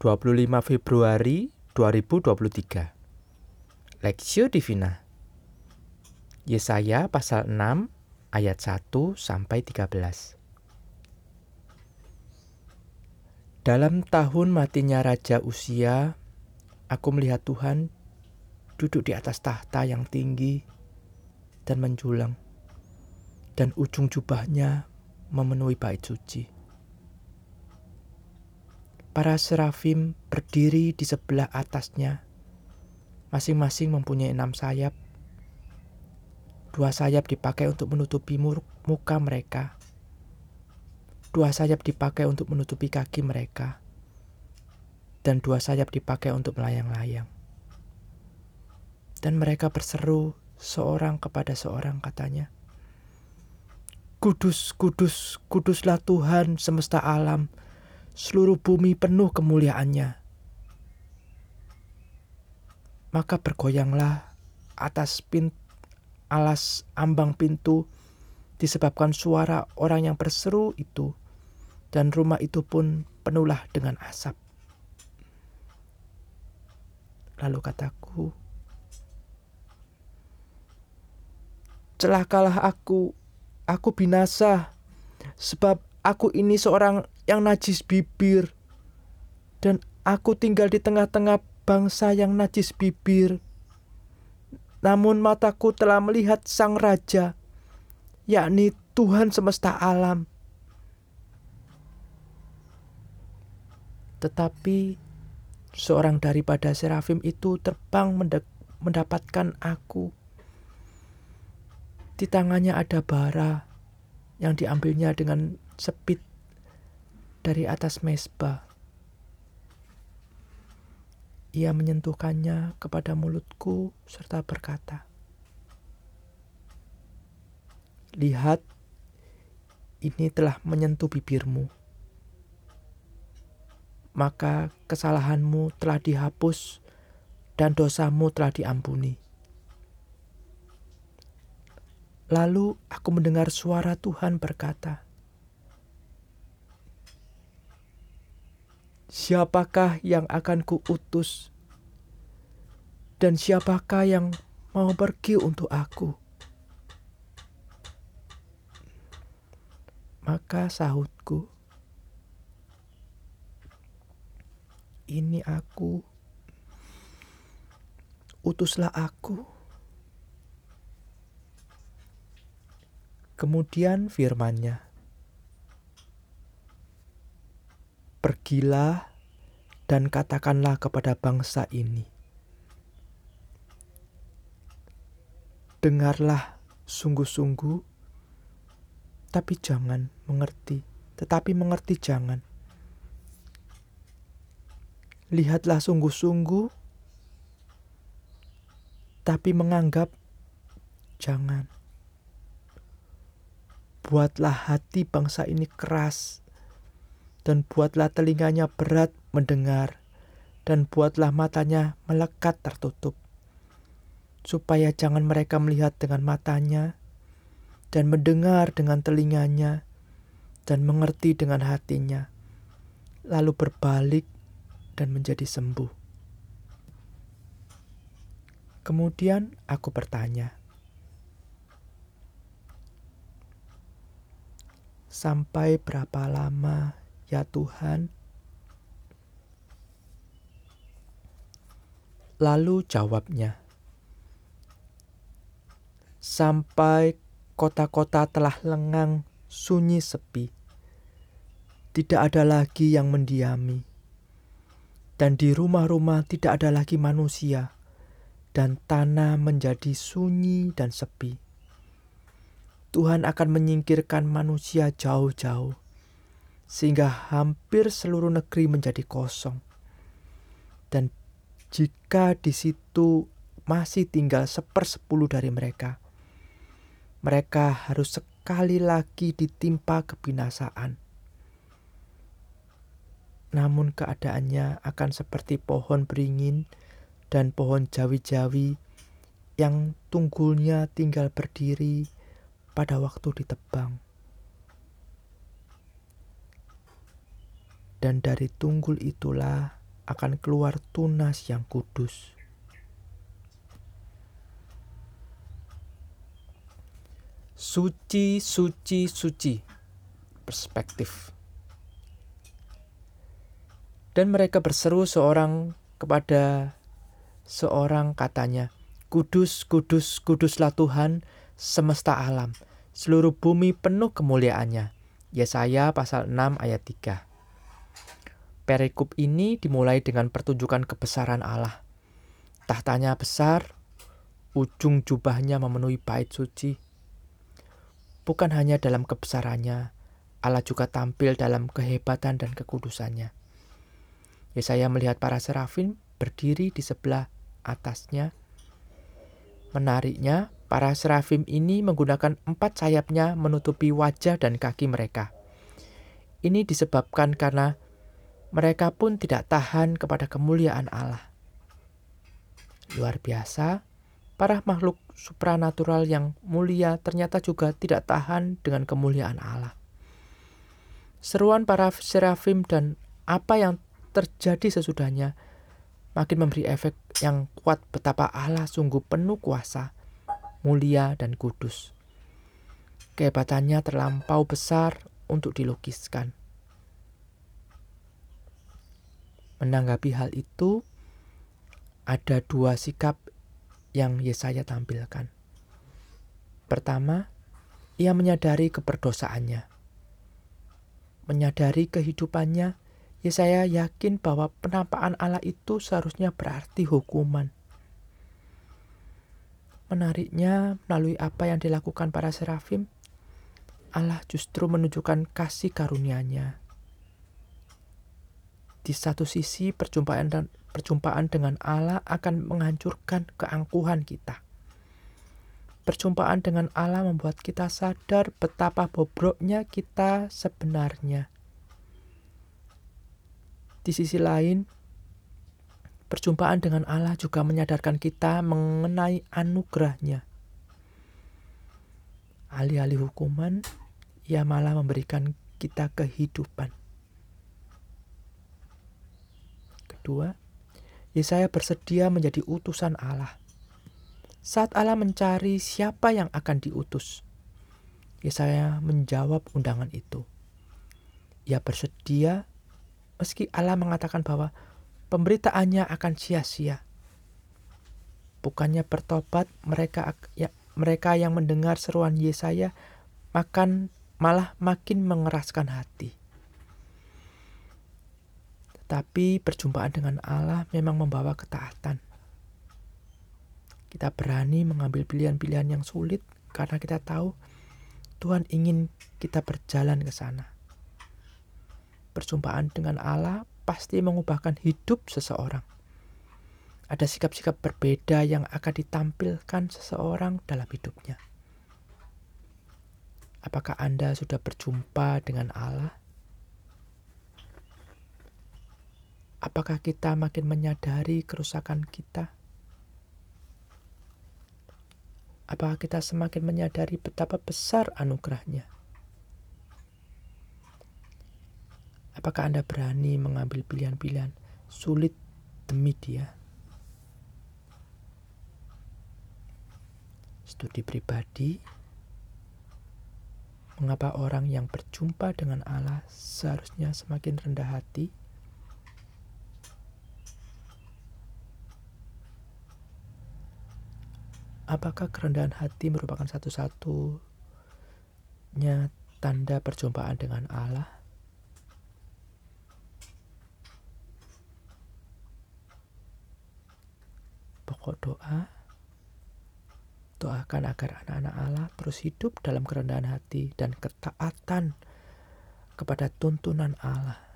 25 Februari 2023 Lexio Divina. Yesaya pasal 6 ayat 1 sampai 13 Dalam tahun matinya Raja Usia, aku melihat Tuhan duduk di atas tahta yang tinggi dan menjulang, dan ujung jubahnya memenuhi bait suci. Para serafim berdiri di sebelah atasnya, masing-masing mempunyai enam sayap. Dua sayap dipakai untuk menutupi muka mereka. Dua sayap dipakai untuk menutupi kaki mereka. Dan dua sayap dipakai untuk melayang-layang. Dan mereka berseru seorang kepada seorang katanya. Kudus, kudus, kuduslah Tuhan semesta alam seluruh bumi penuh kemuliaannya. Maka bergoyanglah atas pin, alas ambang pintu disebabkan suara orang yang berseru itu dan rumah itu pun penuhlah dengan asap. Lalu kataku, celakalah aku, aku binasa, sebab aku ini seorang yang najis bibir, dan aku tinggal di tengah-tengah bangsa yang najis bibir. Namun mataku telah melihat Sang Raja, yakni Tuhan semesta alam. Tetapi seorang daripada serafim itu terbang mendapatkan aku. Di tangannya ada bara yang diambilnya dengan sepit dari atas mesbah. Ia menyentuhkannya kepada mulutku serta berkata, Lihat, ini telah menyentuh bibirmu. Maka kesalahanmu telah dihapus dan dosamu telah diampuni. Lalu aku mendengar suara Tuhan berkata, siapakah yang akan kuutus? Dan siapakah yang mau pergi untuk aku? Maka sahutku, ini aku, utuslah aku. Kemudian firmannya, Pergilah dan katakanlah kepada bangsa ini. Dengarlah sungguh-sungguh, tapi jangan mengerti, tetapi mengerti jangan. Lihatlah sungguh-sungguh, tapi menganggap jangan. Buatlah hati bangsa ini keras dan buatlah telinganya berat mendengar, dan buatlah matanya melekat tertutup, supaya jangan mereka melihat dengan matanya, dan mendengar dengan telinganya, dan mengerti dengan hatinya, lalu berbalik dan menjadi sembuh. Kemudian aku bertanya, "Sampai berapa lama Ya Tuhan. Lalu jawabnya, sampai kota-kota telah lengang, sunyi sepi. Tidak ada lagi yang mendiami. Dan di rumah-rumah tidak ada lagi manusia, dan tanah menjadi sunyi dan sepi. Tuhan akan menyingkirkan manusia jauh-jauh sehingga hampir seluruh negeri menjadi kosong. Dan jika di situ masih tinggal sepersepuluh dari mereka, mereka harus sekali lagi ditimpa kebinasaan. Namun keadaannya akan seperti pohon beringin dan pohon jawi-jawi yang tunggulnya tinggal berdiri pada waktu ditebang. Dan dari tunggul itulah akan keluar tunas yang kudus. Suci, suci, suci. Perspektif. Dan mereka berseru seorang kepada seorang katanya, Kudus, kudus, kuduslah Tuhan semesta alam. Seluruh bumi penuh kemuliaannya. Yesaya pasal 6 ayat 3. Perikop ini dimulai dengan pertunjukan kebesaran Allah. Tahtanya besar, ujung jubahnya memenuhi bait suci. Bukan hanya dalam kebesarannya, Allah juga tampil dalam kehebatan dan kekudusannya. Yesaya melihat para serafim berdiri di sebelah atasnya. Menariknya, para serafim ini menggunakan empat sayapnya menutupi wajah dan kaki mereka. Ini disebabkan karena mereka pun tidak tahan kepada kemuliaan Allah. Luar biasa, para makhluk supranatural yang mulia ternyata juga tidak tahan dengan kemuliaan Allah. Seruan para serafim dan apa yang terjadi sesudahnya makin memberi efek yang kuat betapa Allah sungguh penuh kuasa, mulia, dan kudus. Kehebatannya terlampau besar untuk dilukiskan. Menanggapi hal itu, ada dua sikap yang Yesaya tampilkan. Pertama, ia menyadari keberdosaannya. Menyadari kehidupannya Ya saya yakin bahwa penampakan Allah itu seharusnya berarti hukuman. Menariknya, melalui apa yang dilakukan para serafim, Allah justru menunjukkan kasih karunia-Nya. Di satu sisi, perjumpaan dan perjumpaan dengan Allah akan menghancurkan keangkuhan kita. Perjumpaan dengan Allah membuat kita sadar betapa bobroknya kita sebenarnya di sisi lain, perjumpaan dengan Allah juga menyadarkan kita mengenai anugerahnya. Alih-alih hukuman, ia malah memberikan kita kehidupan. Kedua, Yesaya bersedia menjadi utusan Allah. Saat Allah mencari siapa yang akan diutus, Yesaya menjawab undangan itu. Ia bersedia meski Allah mengatakan bahwa pemberitaannya akan sia-sia. Bukannya bertobat mereka ya, mereka yang mendengar seruan Yesaya makan malah makin mengeraskan hati. Tetapi perjumpaan dengan Allah memang membawa ketaatan. Kita berani mengambil pilihan-pilihan yang sulit karena kita tahu Tuhan ingin kita berjalan ke sana perjumpaan dengan Allah pasti mengubahkan hidup seseorang. Ada sikap-sikap berbeda yang akan ditampilkan seseorang dalam hidupnya. Apakah Anda sudah berjumpa dengan Allah? Apakah kita makin menyadari kerusakan kita? Apakah kita semakin menyadari betapa besar anugerahnya? Apakah Anda berani mengambil pilihan-pilihan sulit demi dia? Studi pribadi Mengapa orang yang berjumpa dengan Allah seharusnya semakin rendah hati? Apakah kerendahan hati merupakan satu-satunya tanda perjumpaan dengan Allah? pokok doa, doakan agar anak-anak Allah terus hidup dalam kerendahan hati dan ketaatan kepada tuntunan Allah.